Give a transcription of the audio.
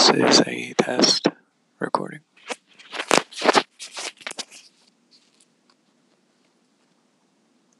This is a test.